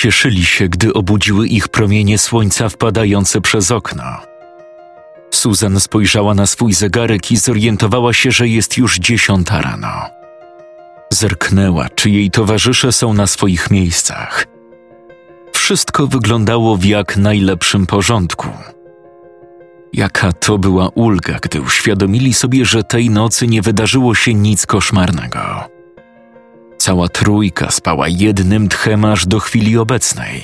Ucieszyli się, gdy obudziły ich promienie słońca wpadające przez okno. Susan spojrzała na swój zegarek i zorientowała się, że jest już dziesiąta rano. Zerknęła, czy jej towarzysze są na swoich miejscach. Wszystko wyglądało w jak najlepszym porządku. Jaka to była ulga, gdy uświadomili sobie, że tej nocy nie wydarzyło się nic koszmarnego. Cała trójka spała jednym tchem aż do chwili obecnej.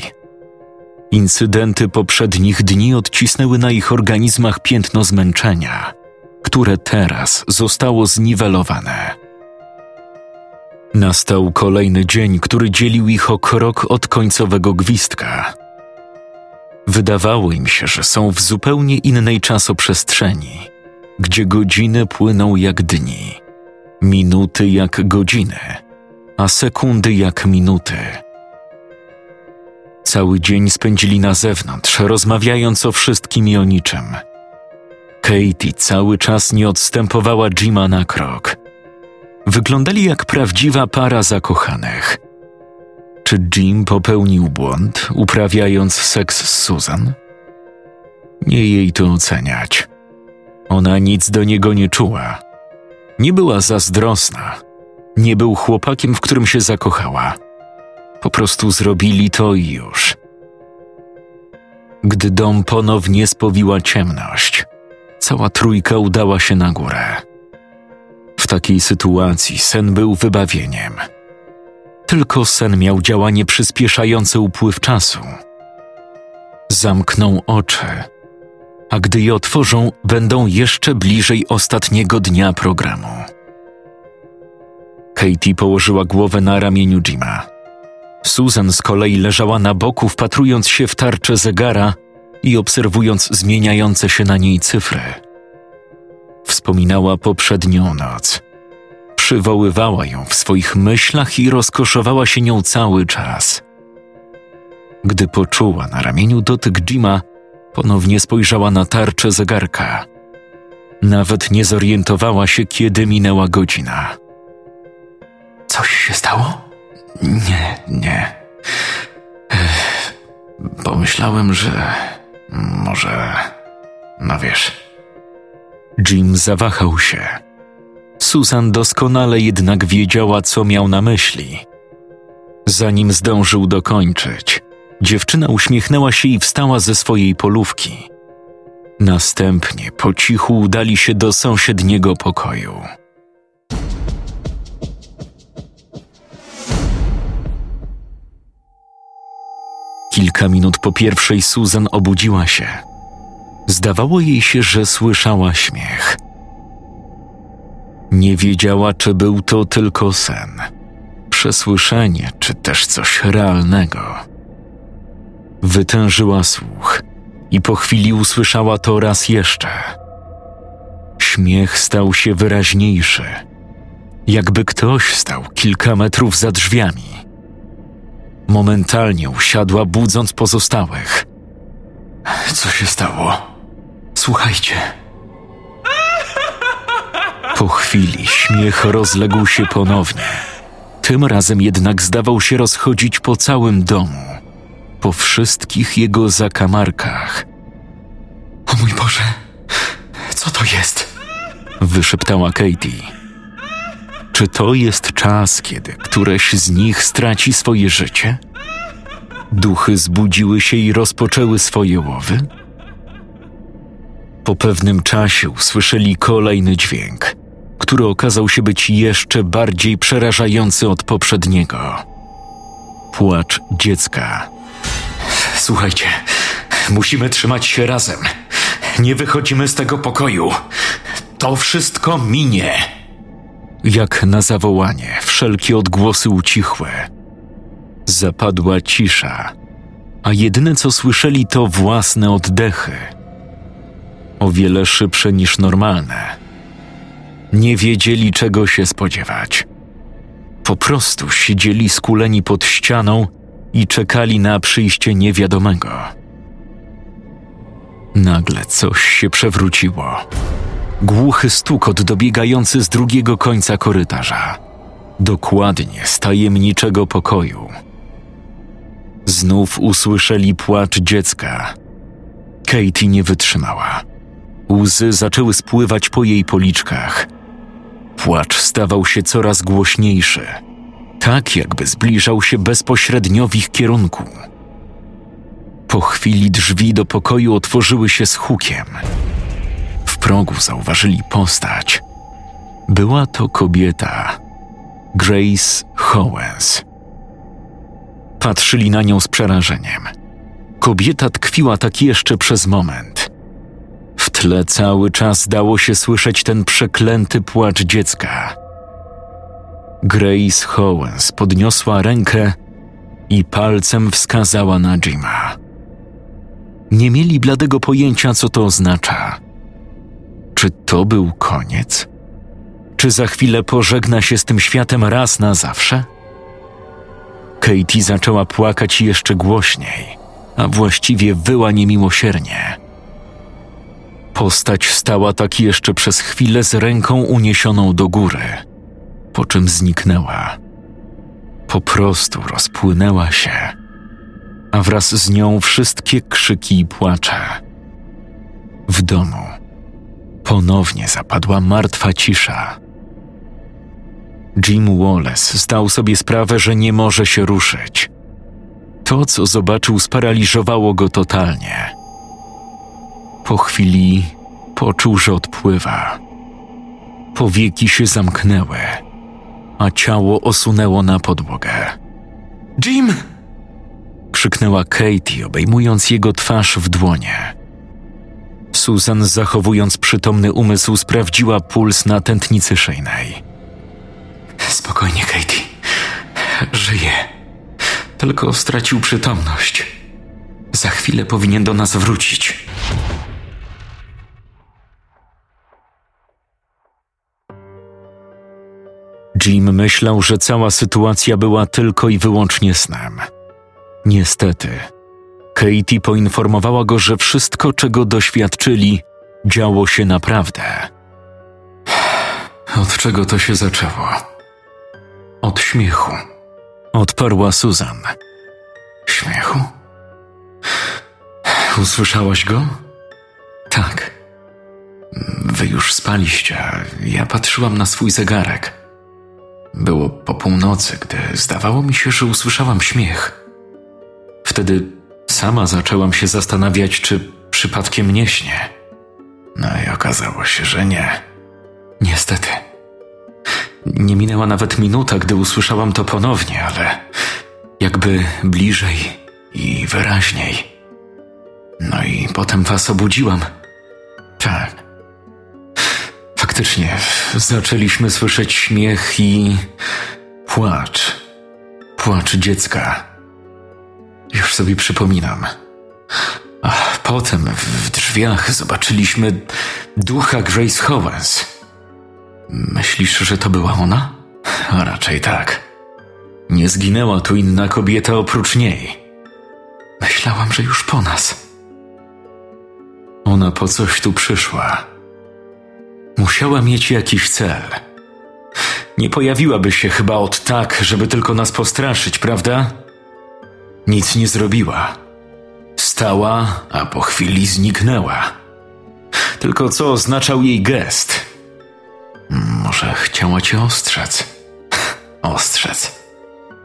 Incydenty poprzednich dni odcisnęły na ich organizmach piętno zmęczenia, które teraz zostało zniwelowane. Nastał kolejny dzień, który dzielił ich o krok od końcowego gwizdka. Wydawało im się, że są w zupełnie innej czasoprzestrzeni, gdzie godziny płyną jak dni, minuty jak godziny a sekundy jak minuty. Cały dzień spędzili na zewnątrz, rozmawiając o wszystkim i o niczym. Katie cały czas nie odstępowała Jima na krok. Wyglądali jak prawdziwa para zakochanych. Czy Jim popełnił błąd, uprawiając seks z Susan? Nie jej to oceniać. Ona nic do niego nie czuła. Nie była zazdrosna, nie był chłopakiem, w którym się zakochała. Po prostu zrobili to i już. Gdy dom ponownie spowiła ciemność, cała trójka udała się na górę. W takiej sytuacji sen był wybawieniem. Tylko sen miał działanie przyspieszające upływ czasu. Zamkną oczy, a gdy je otworzą, będą jeszcze bliżej ostatniego dnia programu. Katie położyła głowę na ramieniu Jima. Susan z kolei leżała na boku, wpatrując się w tarczę zegara i obserwując zmieniające się na niej cyfry. Wspominała poprzednią noc. Przywoływała ją w swoich myślach i rozkoszowała się nią cały czas. Gdy poczuła na ramieniu dotyk Jima, ponownie spojrzała na tarczę zegarka. Nawet nie zorientowała się, kiedy minęła godzina. Coś się stało? Nie, nie. Ech, pomyślałem, że może. No wiesz. Jim zawahał się. Susan doskonale jednak wiedziała, co miał na myśli. Zanim zdążył dokończyć, dziewczyna uśmiechnęła się i wstała ze swojej polówki. Następnie po cichu udali się do sąsiedniego pokoju. Kilka minut po pierwszej Susan obudziła się. Zdawało jej się, że słyszała śmiech. Nie wiedziała, czy był to tylko sen, przesłyszenie, czy też coś realnego. Wytężyła słuch i po chwili usłyszała to raz jeszcze. Śmiech stał się wyraźniejszy, jakby ktoś stał kilka metrów za drzwiami. Momentalnie usiadła, budząc pozostałych. Co się stało? Słuchajcie. Po chwili śmiech rozległ się ponownie. Tym razem jednak zdawał się rozchodzić po całym domu, po wszystkich jego zakamarkach. O mój Boże, co to jest? Wyszeptała Katie. Czy to jest czas, kiedy któreś z nich straci swoje życie? Duchy zbudziły się i rozpoczęły swoje łowy? Po pewnym czasie usłyszeli kolejny dźwięk, który okazał się być jeszcze bardziej przerażający od poprzedniego. Płacz dziecka. Słuchajcie, musimy trzymać się razem. Nie wychodzimy z tego pokoju. To wszystko minie. Jak na zawołanie, wszelkie odgłosy ucichły, Zapadła cisza, a jedyne co słyszeli to własne oddechy. O wiele szybsze niż normalne. Nie wiedzieli czego się spodziewać. Po prostu siedzieli skuleni pod ścianą i czekali na przyjście niewiadomego. Nagle coś się przewróciło. Głuchy stukot dobiegający z drugiego końca korytarza. Dokładnie z tajemniczego pokoju. Znów usłyszeli płacz dziecka. Katie nie wytrzymała. Łzy zaczęły spływać po jej policzkach. Płacz stawał się coraz głośniejszy, tak jakby zbliżał się bezpośrednio w ich kierunku. Po chwili drzwi do pokoju otworzyły się z hukiem. Progu zauważyli postać. Była to kobieta, Grace Howens. Patrzyli na nią z przerażeniem. Kobieta tkwiła tak jeszcze przez moment. W tle cały czas dało się słyszeć ten przeklęty płacz dziecka. Grace Howens podniosła rękę i palcem wskazała na Jima. Nie mieli bladego pojęcia, co to oznacza. Czy to był koniec? Czy za chwilę pożegna się z tym światem raz na zawsze? Katie zaczęła płakać jeszcze głośniej, a właściwie wyła niemiłosiernie. Postać stała tak jeszcze przez chwilę z ręką uniesioną do góry, po czym zniknęła. Po prostu rozpłynęła się, a wraz z nią wszystkie krzyki i płacze. W domu ponownie zapadła martwa cisza. Jim Wallace zdał sobie sprawę, że nie może się ruszyć. To, co zobaczył, sparaliżowało go totalnie. Po chwili poczuł, że odpływa. Powieki się zamknęły, a ciało osunęło na podłogę. Jim! krzyknęła Katie, obejmując jego twarz w dłonie. Susan, zachowując przytomny umysł, sprawdziła puls na tętnicy szyjnej. Spokojnie, Katie. Żyje. Tylko stracił przytomność. Za chwilę powinien do nas wrócić. Jim myślał, że cała sytuacja była tylko i wyłącznie snem. Niestety, Katie poinformowała go, że wszystko, czego doświadczyli, działo się naprawdę. Od czego to się zaczęło? Od śmiechu. Odparła Susan. Śmiechu? Usłyszałaś go? Tak. Wy już spaliście, ja patrzyłam na swój zegarek. Było po północy, gdy zdawało mi się, że usłyszałam śmiech. Wtedy sama zaczęłam się zastanawiać, czy przypadkiem nie śnie. No i okazało się, że nie. Niestety. Nie minęła nawet minuta, gdy usłyszałam to ponownie, ale jakby bliżej i wyraźniej. No i potem was obudziłam. Tak. Faktycznie, zaczęliśmy słyszeć śmiech i płacz. Płacz dziecka. Już sobie przypominam. A potem w drzwiach zobaczyliśmy ducha Grace Howens. Myślisz, że to była ona? A raczej tak. Nie zginęła tu inna kobieta oprócz niej. Myślałam, że już po nas. Ona po coś tu przyszła. Musiała mieć jakiś cel. Nie pojawiłaby się chyba od tak, żeby tylko nas postraszyć, prawda? Nic nie zrobiła. Stała, a po chwili zniknęła. Tylko co oznaczał jej gest? Może chciała cię ostrzec? Ostrzec.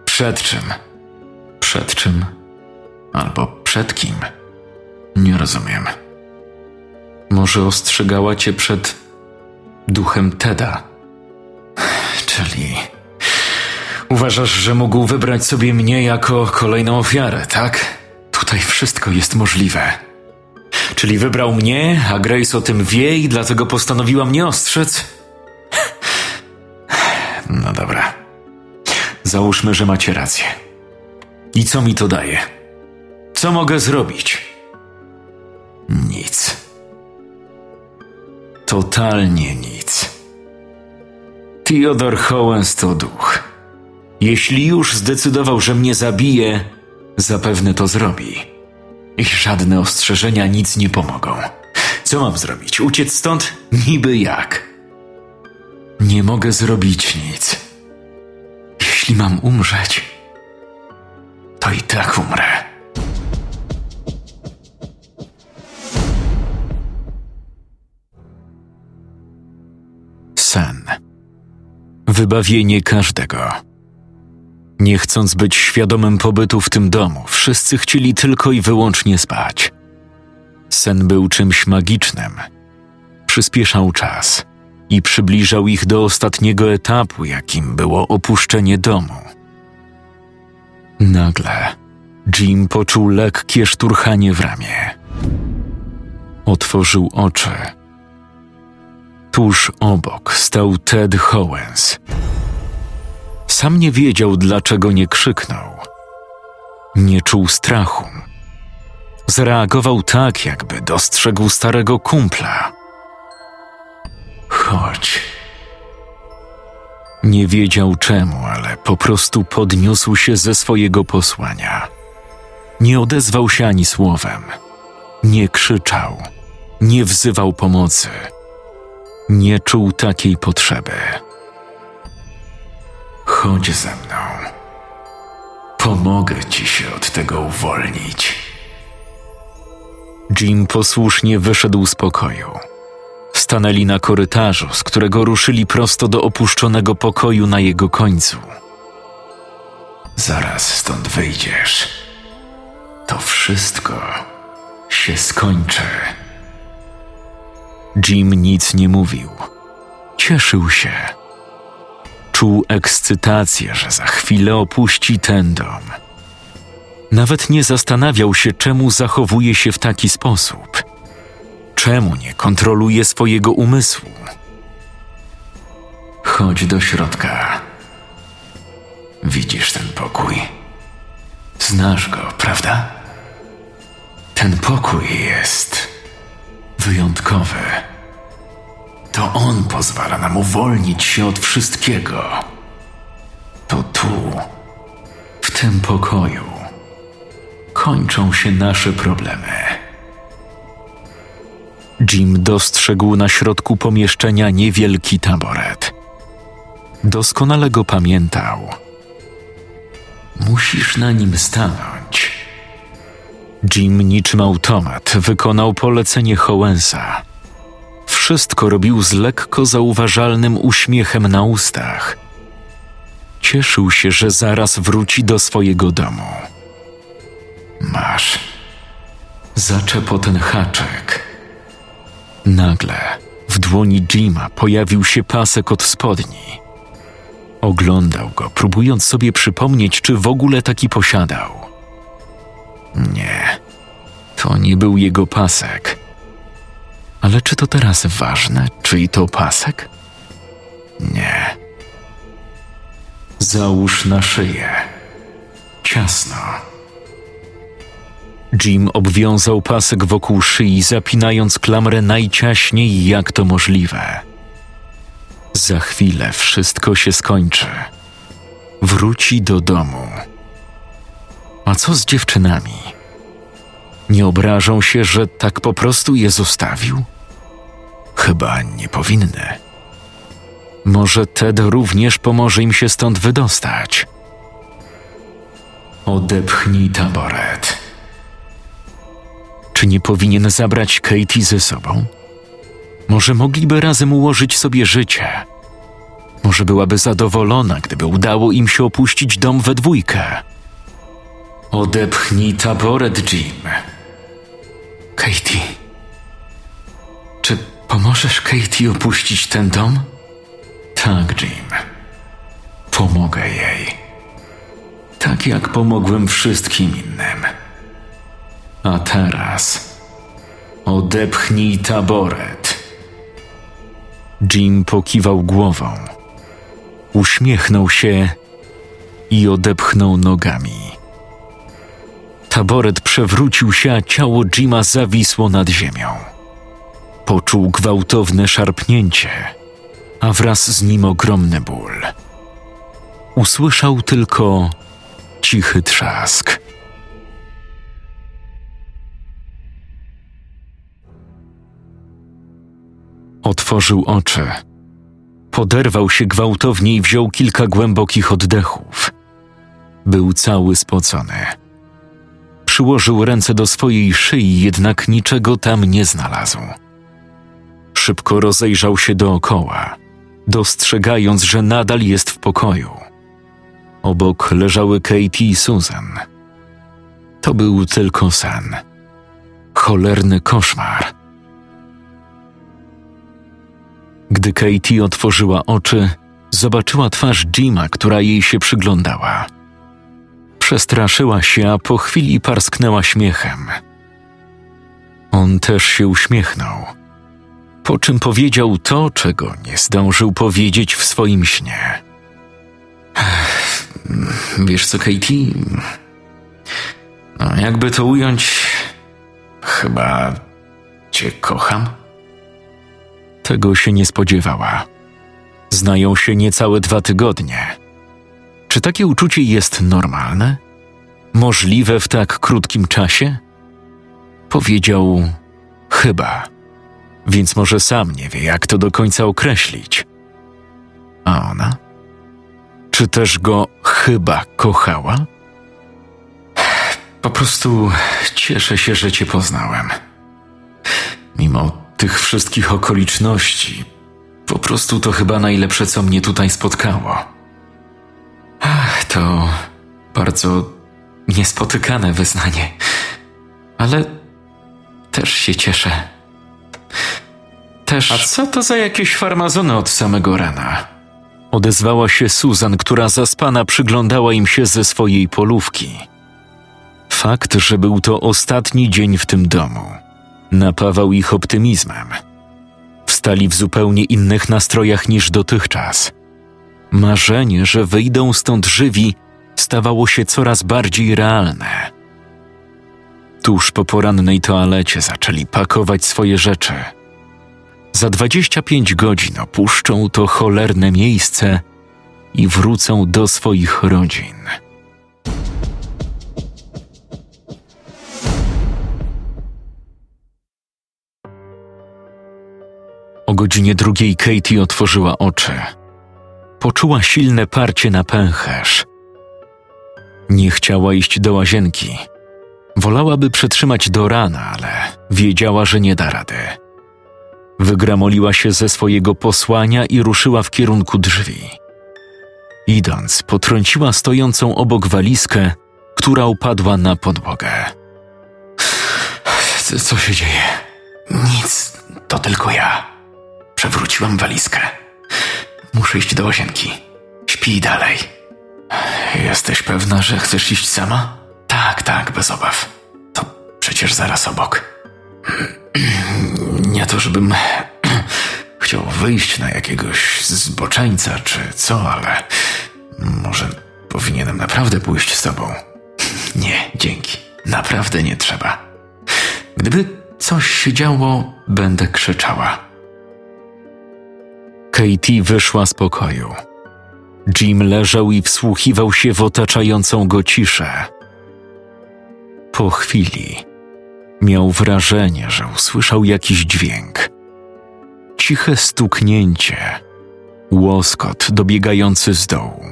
Przed czym? Przed czym? Albo przed kim? Nie rozumiem. Może ostrzegała cię przed duchem Teda? Czyli uważasz, że mógł wybrać sobie mnie jako kolejną ofiarę, tak? Tutaj wszystko jest możliwe. Czyli wybrał mnie, a Grace o tym wie i dlatego postanowiła mnie ostrzec? No dobra. Załóżmy, że macie rację. I co mi to daje? Co mogę zrobić? Nic. Totalnie nic. Theodor Howens to duch. Jeśli już zdecydował, że mnie zabije, zapewne to zrobi. I żadne ostrzeżenia nic nie pomogą. Co mam zrobić? Uciec stąd? Niby jak? Nie mogę zrobić nic. Jeśli mam umrzeć, to i tak umrę. Sen. Wybawienie każdego. Nie chcąc być świadomym pobytu w tym domu, wszyscy chcieli tylko i wyłącznie spać. Sen był czymś magicznym. Przyspieszał czas i przybliżał ich do ostatniego etapu, jakim było opuszczenie domu. Nagle Jim poczuł lekkie szturchanie w ramię. Otworzył oczy. Tuż obok stał Ted Howens. Sam nie wiedział, dlaczego nie krzyknął. Nie czuł strachu. Zareagował tak, jakby dostrzegł starego kumpla. Chodź. Nie wiedział czemu, ale po prostu podniósł się ze swojego posłania. Nie odezwał się ani słowem. Nie krzyczał. Nie wzywał pomocy. Nie czuł takiej potrzeby. Chodź ze mną. Pomogę ci się od tego uwolnić. Jim posłusznie wyszedł z pokoju. Stanęli na korytarzu, z którego ruszyli prosto do opuszczonego pokoju na jego końcu. Zaraz stąd wyjdziesz. To wszystko się skończy. Jim nic nie mówił. Cieszył się. Czuł ekscytację, że za chwilę opuści ten dom. Nawet nie zastanawiał się, czemu zachowuje się w taki sposób. Czemu nie kontroluje swojego umysłu? Chodź do środka. Widzisz ten pokój? Znasz go, prawda? Ten pokój jest wyjątkowy. To on pozwala nam uwolnić się od wszystkiego. To tu, w tym pokoju, kończą się nasze problemy. Jim dostrzegł na środku pomieszczenia niewielki taboret. Doskonale go pamiętał. Musisz na nim stanąć. Jim niczym automat wykonał polecenie Howensa. Wszystko robił z lekko zauważalnym uśmiechem na ustach. Cieszył się, że zaraz wróci do swojego domu. Masz. Zaczep o ten haczek. Nagle w dłoni Jima pojawił się pasek od spodni. Oglądał go, próbując sobie przypomnieć, czy w ogóle taki posiadał. Nie, to nie był jego pasek. Ale czy to teraz ważne, czyj to pasek? Nie. Załóż na szyję. Ciasno. Jim obwiązał pasek wokół szyi, zapinając klamrę najciaśniej, jak to możliwe. Za chwilę wszystko się skończy. Wróci do domu. A co z dziewczynami? Nie obrażą się, że tak po prostu je zostawił? Chyba nie powinny. Może Ted również pomoże im się stąd wydostać. Odepchnij taboret. Czy nie powinien zabrać Katie ze sobą? Może mogliby razem ułożyć sobie życie. Może byłaby zadowolona, gdyby udało im się opuścić dom we dwójkę. Odepchnij taboret, Jim. Katie. Czy pomożesz Katie opuścić ten dom? Tak, Jim. Pomogę jej. Tak jak pomogłem wszystkim innym. A teraz odepchnij taboret. Jim pokiwał głową. Uśmiechnął się i odepchnął nogami. Taboret przewrócił się, a ciało Jima zawisło nad ziemią. Poczuł gwałtowne szarpnięcie, a wraz z nim ogromny ból. Usłyszał tylko cichy trzask. Otworzył oczy. Poderwał się gwałtownie i wziął kilka głębokich oddechów. Był cały spocony. Przyłożył ręce do swojej szyi, jednak niczego tam nie znalazł. Szybko rozejrzał się dookoła, dostrzegając, że nadal jest w pokoju. Obok leżały Katie i Susan. To był tylko sen. Cholerny koszmar. Gdy Katie otworzyła oczy, zobaczyła twarz Jima, która jej się przyglądała. Przestraszyła się, a po chwili parsknęła śmiechem. On też się uśmiechnął, po czym powiedział to, czego nie zdążył powiedzieć w swoim śnie. Wiesz co, Katie? No, jakby to ująć, chyba cię kocham. Tego się nie spodziewała. Znają się niecałe dwa tygodnie. Czy takie uczucie jest normalne? Możliwe w tak krótkim czasie? Powiedział chyba, więc może sam nie wie, jak to do końca określić. A ona? Czy też go chyba kochała? Po prostu cieszę się, że cię poznałem. Mimo tych wszystkich okoliczności, po prostu to chyba najlepsze, co mnie tutaj spotkało. To bardzo niespotykane wyznanie, ale też się cieszę. Też. A co to za jakieś farmazony od samego rana? Odezwała się Susan, która zaspana przyglądała im się ze swojej polówki. Fakt, że był to ostatni dzień w tym domu, napawał ich optymizmem. Wstali w zupełnie innych nastrojach niż dotychczas. Marzenie, że wyjdą stąd żywi, stawało się coraz bardziej realne. Tuż po porannej toalecie zaczęli pakować swoje rzeczy. Za 25 godzin opuszczą to cholerne miejsce i wrócą do swoich rodzin. O godzinie drugiej Katie otworzyła oczy. Poczuła silne parcie na pęcherz. Nie chciała iść do łazienki. Wolałaby przetrzymać do rana, ale wiedziała, że nie da rady. Wygramoliła się ze swojego posłania i ruszyła w kierunku drzwi. Idąc, potrąciła stojącą obok walizkę, która upadła na podłogę. Co się dzieje? Nic, to tylko ja. Przewróciłam walizkę. Muszę iść do łazienki. Śpij dalej. Jesteś pewna, że chcesz iść sama? Tak, tak, bez obaw. To przecież zaraz obok. Nie to, żebym chciał wyjść na jakiegoś zboczeńca czy co, ale może powinienem naprawdę pójść z tobą. Nie, dzięki. Naprawdę nie trzeba. Gdyby coś się działo, będę krzyczała. Katie wyszła z pokoju. Jim leżał i wsłuchiwał się w otaczającą go ciszę. Po chwili miał wrażenie, że usłyszał jakiś dźwięk. Ciche stuknięcie, łoskot dobiegający z dołu.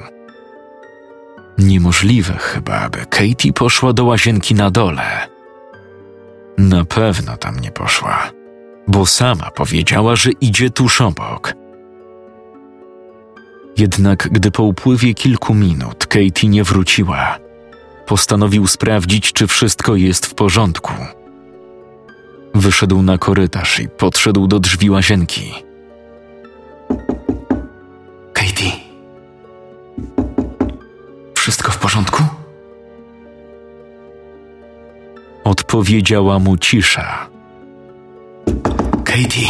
Niemożliwe chyba, aby Katie poszła do łazienki na dole. Na pewno tam nie poszła, bo sama powiedziała, że idzie tuż obok. Jednak gdy po upływie kilku minut Katie nie wróciła, postanowił sprawdzić, czy wszystko jest w porządku. Wyszedł na korytarz i podszedł do drzwi łazienki. Katie. Wszystko w porządku? Odpowiedziała mu cisza. Katie.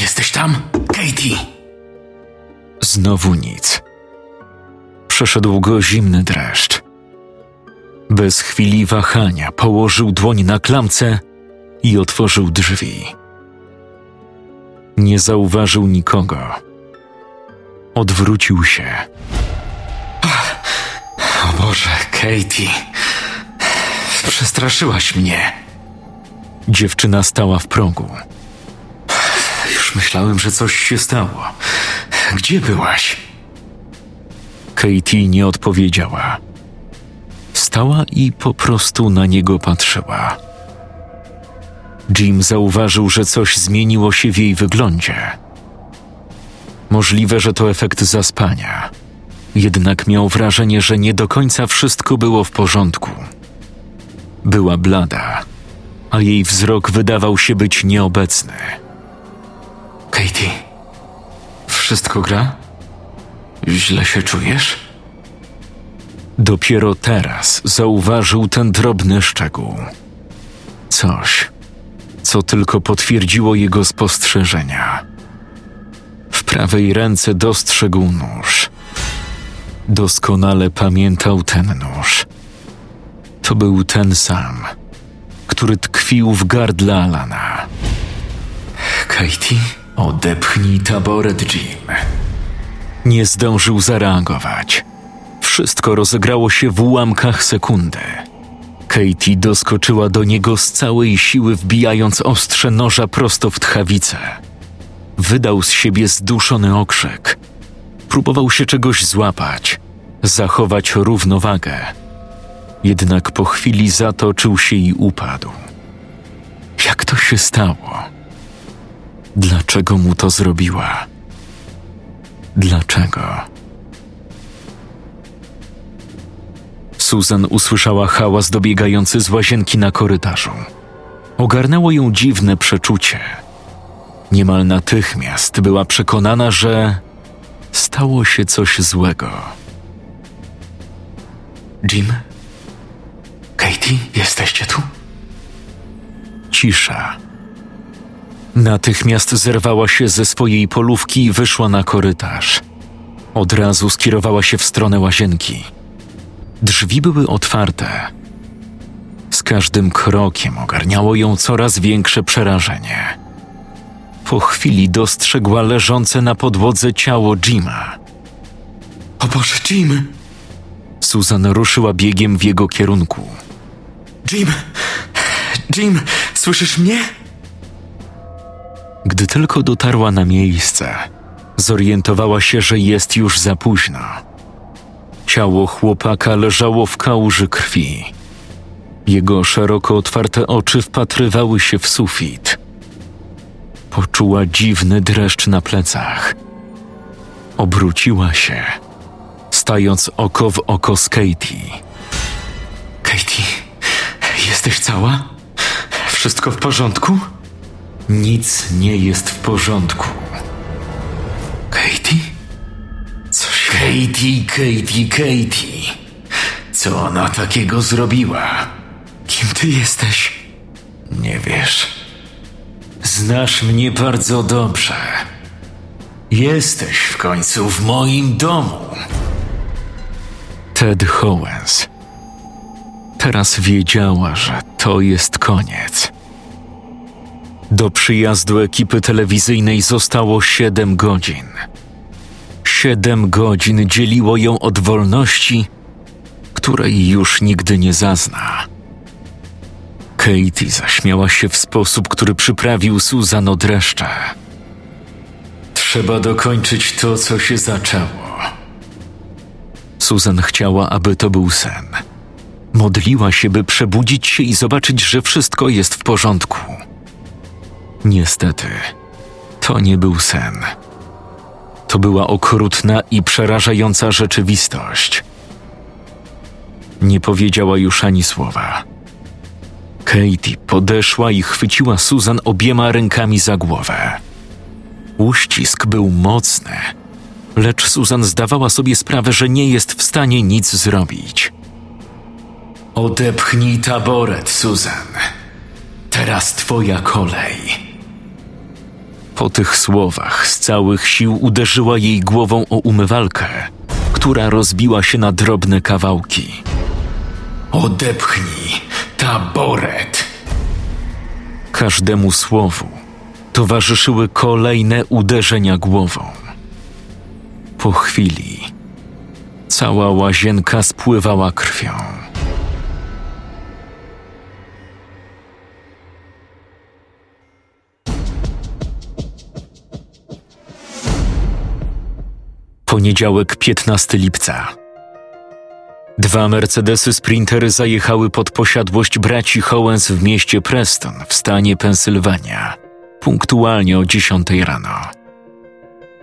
Jesteś tam? Katie. Znowu nic. Przeszedł go zimny dreszcz. Bez chwili wahania położył dłoń na klamce i otworzył drzwi. Nie zauważył nikogo. Odwrócił się. O Boże, Katie. Przestraszyłaś mnie. Dziewczyna stała w progu. Już myślałem, że coś się stało. Gdzie byłaś? Katie nie odpowiedziała. Stała i po prostu na niego patrzyła. Jim zauważył, że coś zmieniło się w jej wyglądzie. Możliwe, że to efekt zaspania. Jednak miał wrażenie, że nie do końca wszystko było w porządku. Była blada, a jej wzrok wydawał się być nieobecny. Katie, wszystko gra? Źle się czujesz? Dopiero teraz zauważył ten drobny szczegół. Coś, co tylko potwierdziło jego spostrzeżenia. W prawej ręce dostrzegł nóż. Doskonale pamiętał ten nóż. To był ten sam, który tkwił w gardle Alana. Katie, odepchnij taboret, Jim. Nie zdążył zareagować. Wszystko rozegrało się w ułamkach sekundy. Katie doskoczyła do niego z całej siły, wbijając ostrze noża prosto w tchawicę. Wydał z siebie zduszony okrzyk. Próbował się czegoś złapać, zachować równowagę. Jednak po chwili zatoczył się i upadł. Jak to się stało? Dlaczego mu to zrobiła? Dlaczego? Susan usłyszała hałas dobiegający z łazienki na korytarzu. Ogarnęło ją dziwne przeczucie. Niemal natychmiast była przekonana, że stało się coś złego. Jim? Katie, jesteście tu? Cisza. Natychmiast zerwała się ze swojej polówki i wyszła na korytarz. Od razu skierowała się w stronę łazienki. Drzwi były otwarte. Z każdym krokiem ogarniało ją coraz większe przerażenie. Po chwili dostrzegła leżące na podłodze ciało Jima. O Boże, Jim! Susan ruszyła biegiem w jego kierunku. Jim! Jim, słyszysz mnie? Gdy tylko dotarła na miejsce, zorientowała się, że jest już za późno. Ciało chłopaka leżało w kałuży krwi. Jego szeroko otwarte oczy wpatrywały się w sufit. Poczuła dziwny dreszcz na plecach. Obróciła się, stając oko w oko z Katie. Katie, jesteś cała? Wszystko w porządku? Nic nie jest w porządku. Katie? Co się... Katie, Katie, Katie. Co ona takiego zrobiła? Kim ty jesteś? Nie wiesz. Znasz mnie bardzo dobrze. Jesteś w końcu w moim domu. Ted Howens. Teraz wiedziała, że to jest koniec. Do przyjazdu ekipy telewizyjnej zostało siedem godzin. Siedem godzin dzieliło ją od wolności, której już nigdy nie zazna. Katie zaśmiała się w sposób, który przyprawił Susan o dreszcze. Trzeba dokończyć to, co się zaczęło. Susan chciała, aby to był sen. Modliła się, by przebudzić się i zobaczyć, że wszystko jest w porządku. Niestety, to nie był sen. To była okrutna i przerażająca rzeczywistość. Nie powiedziała już ani słowa. Katie podeszła i chwyciła Susan obiema rękami za głowę. Uścisk był mocny, lecz Susan zdawała sobie sprawę, że nie jest w stanie nic zrobić. Odepchnij taboret, Susan. Teraz twoja kolej. Po tych słowach z całych sił uderzyła jej głową o umywalkę, która rozbiła się na drobne kawałki. Odepchnij taboret. Każdemu słowu towarzyszyły kolejne uderzenia głową. Po chwili cała łazienka spływała krwią. Poniedziałek 15 lipca. Dwa Mercedesy Sprintery zajechały pod posiadłość braci Howens w mieście Preston w stanie Pensylwania, punktualnie o 10 rano.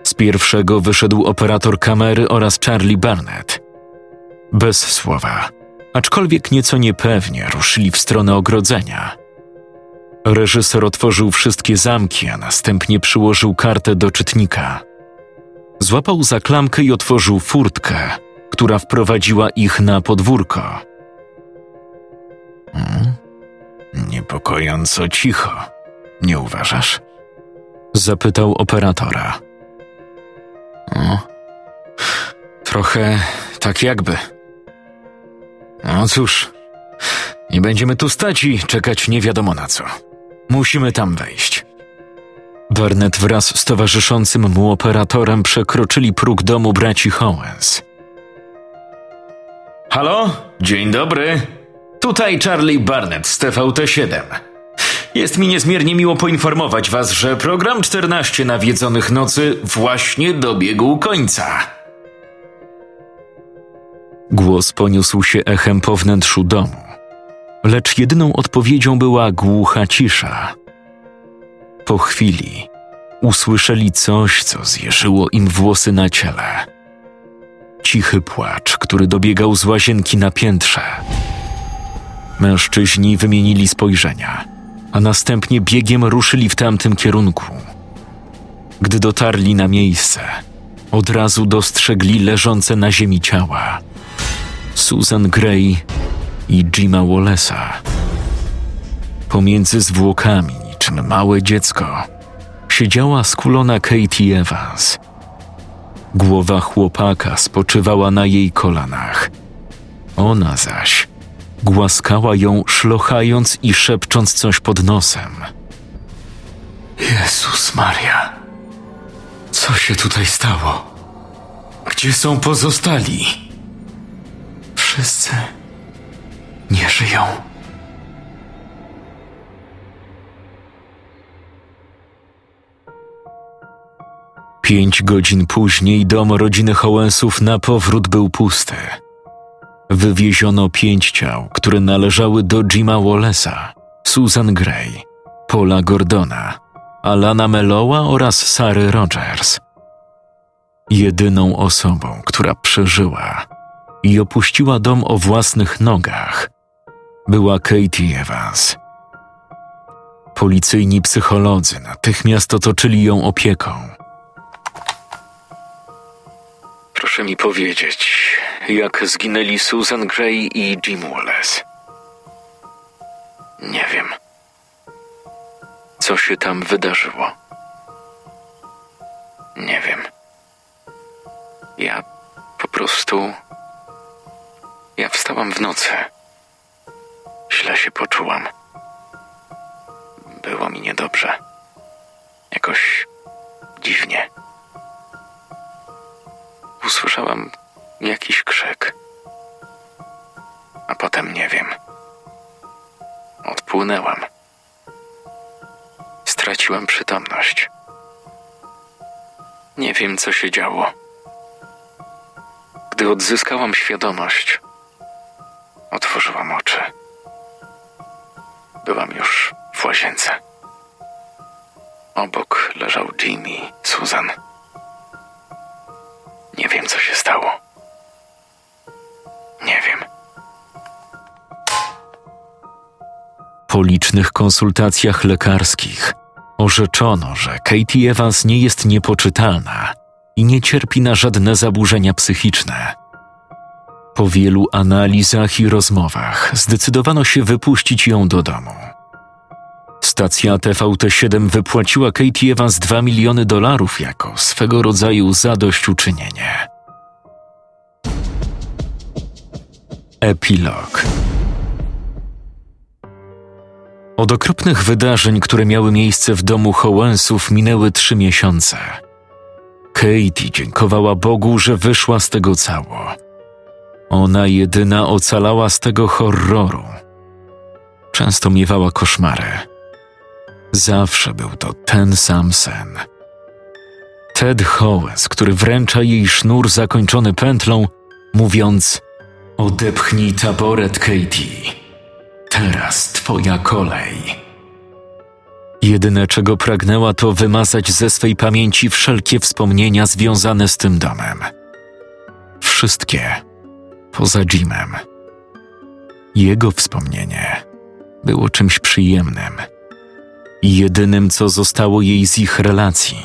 Z pierwszego wyszedł operator kamery oraz Charlie Barnett. Bez słowa, aczkolwiek nieco niepewnie ruszyli w stronę ogrodzenia. Reżyser otworzył wszystkie zamki, a następnie przyłożył kartę do czytnika. Złapał za klamkę i otworzył furtkę, która wprowadziła ich na podwórko. Hmm? Niepokojąco cicho, nie uważasz? Zapytał operatora. O, trochę tak jakby. No cóż, nie będziemy tu stać i czekać nie wiadomo na co. Musimy tam wejść. Barnett wraz z towarzyszącym mu operatorem przekroczyli próg domu braci Howens. Halo? Dzień dobry. Tutaj Charlie Barnett z TVT7. Jest mi niezmiernie miło poinformować Was, że program 14 Nawiedzonych Nocy właśnie dobiegł końca. Głos poniósł się echem po wnętrzu domu, lecz jedyną odpowiedzią była głucha cisza. Po chwili usłyszeli coś, co zjeżyło im włosy na ciele. Cichy płacz, który dobiegał z łazienki na piętrze. Mężczyźni wymienili spojrzenia, a następnie biegiem ruszyli w tamtym kierunku. Gdy dotarli na miejsce, od razu dostrzegli leżące na ziemi ciała Susan Gray i Jima Wallace'a. Pomiędzy zwłokami, niczym małe dziecko, siedziała skulona Katie Evans. Głowa chłopaka spoczywała na jej kolanach. Ona zaś głaskała ją, szlochając i szepcząc coś pod nosem. Jezus Maria, co się tutaj stało? Gdzie są pozostali? Wszyscy nie żyją. Pięć godzin później dom rodziny Hołensów na powrót był pusty. Wywieziono pięć ciał, które należały do Jima Wallace'a, Susan Gray, Paula Gordona, Alana Melowa oraz Sary Rogers. Jedyną osobą, która przeżyła i opuściła dom o własnych nogach, była Katie Evans. Policyjni psycholodzy natychmiast otoczyli ją opieką. Proszę mi powiedzieć, jak zginęli Susan Gray i Jim Wallace. Nie wiem. Co się tam wydarzyło? Nie wiem. Ja po prostu. Ja wstałam w nocy. Źle się poczułam. Było mi niedobrze. Jakoś dziwnie. Usłyszałam jakiś krzyk. A potem nie wiem. Odpłynęłam. Straciłam przytomność. Nie wiem, co się działo. Gdy odzyskałam świadomość, otworzyłam oczy. Byłam już w łazience. Obok leżał Jimmy, Susan. Nie wiem, co się stało. Nie wiem. Po licznych konsultacjach lekarskich orzeczono, że Katie Evans nie jest niepoczytalna i nie cierpi na żadne zaburzenia psychiczne. Po wielu analizach i rozmowach zdecydowano się wypuścić ją do domu. Stacja TVT7 wypłaciła Katie Evans 2 miliony dolarów jako swego rodzaju zadośćuczynienie. Epilog. Od okropnych wydarzeń, które miały miejsce w domu Howensów, minęły trzy miesiące. Katie dziękowała Bogu, że wyszła z tego cało. Ona jedyna ocalała z tego horroru. Często miewała koszmary. Zawsze był to ten sam sen. Ted Howes, który wręcza jej sznur zakończony pętlą, mówiąc: Odepchnij taboret, Katie. Teraz twoja kolej. Jedyne, czego pragnęła, to wymazać ze swej pamięci wszelkie wspomnienia związane z tym domem. Wszystkie, poza Jimem. Jego wspomnienie było czymś przyjemnym jedynym, co zostało jej z ich relacji.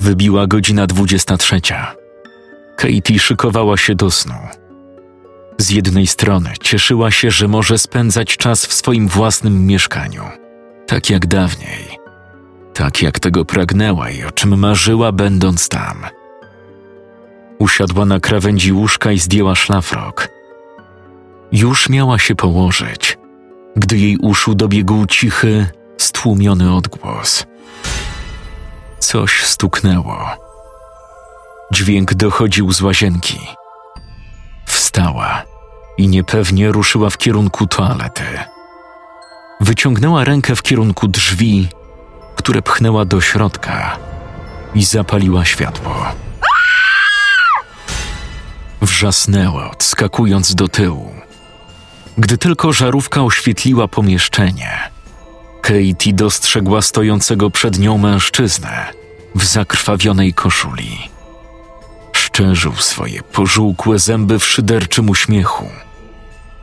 Wybiła godzina dwudziesta trzecia. Katie szykowała się do snu. Z jednej strony cieszyła się, że może spędzać czas w swoim własnym mieszkaniu, tak jak dawniej, tak jak tego pragnęła i o czym marzyła, będąc tam. Usiadła na krawędzi łóżka i zdjęła szlafrok. Już miała się położyć, gdy jej uszu dobiegł cichy, stłumiony odgłos. Coś stuknęło. Dźwięk dochodził z łazienki. Wstała i niepewnie ruszyła w kierunku toalety. Wyciągnęła rękę w kierunku drzwi, które pchnęła do środka i zapaliła światło. Wrzasnęła, odskakując do tyłu. Gdy tylko żarówka oświetliła pomieszczenie, Katie dostrzegła stojącego przed nią mężczyznę w zakrwawionej koszuli. Szczerzył swoje pożółkłe zęby w szyderczym uśmiechu.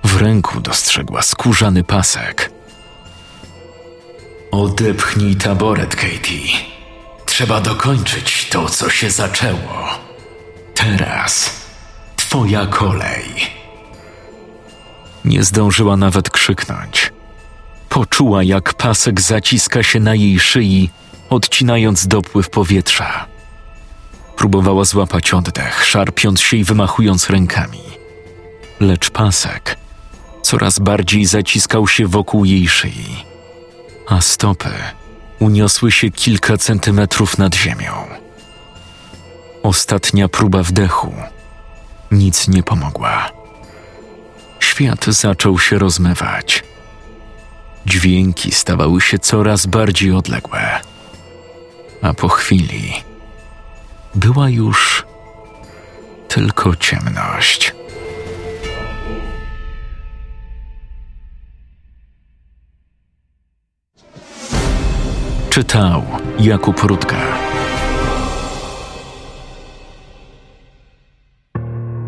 W ręku dostrzegła skórzany pasek. Odepchnij taboret, Katie. Trzeba dokończyć to, co się zaczęło. Teraz twoja kolej. Nie zdążyła nawet krzyknąć. Poczuła, jak pasek zaciska się na jej szyi, odcinając dopływ powietrza. Próbowała złapać oddech, szarpiąc się i wymachując rękami. Lecz pasek coraz bardziej zaciskał się wokół jej szyi, a stopy uniosły się kilka centymetrów nad ziemią. Ostatnia próba wdechu nic nie pomogła. Świat zaczął się rozmywać. Dźwięki stawały się coraz bardziej odległe, a po chwili była już tylko ciemność. Czytał Jakub Rutka.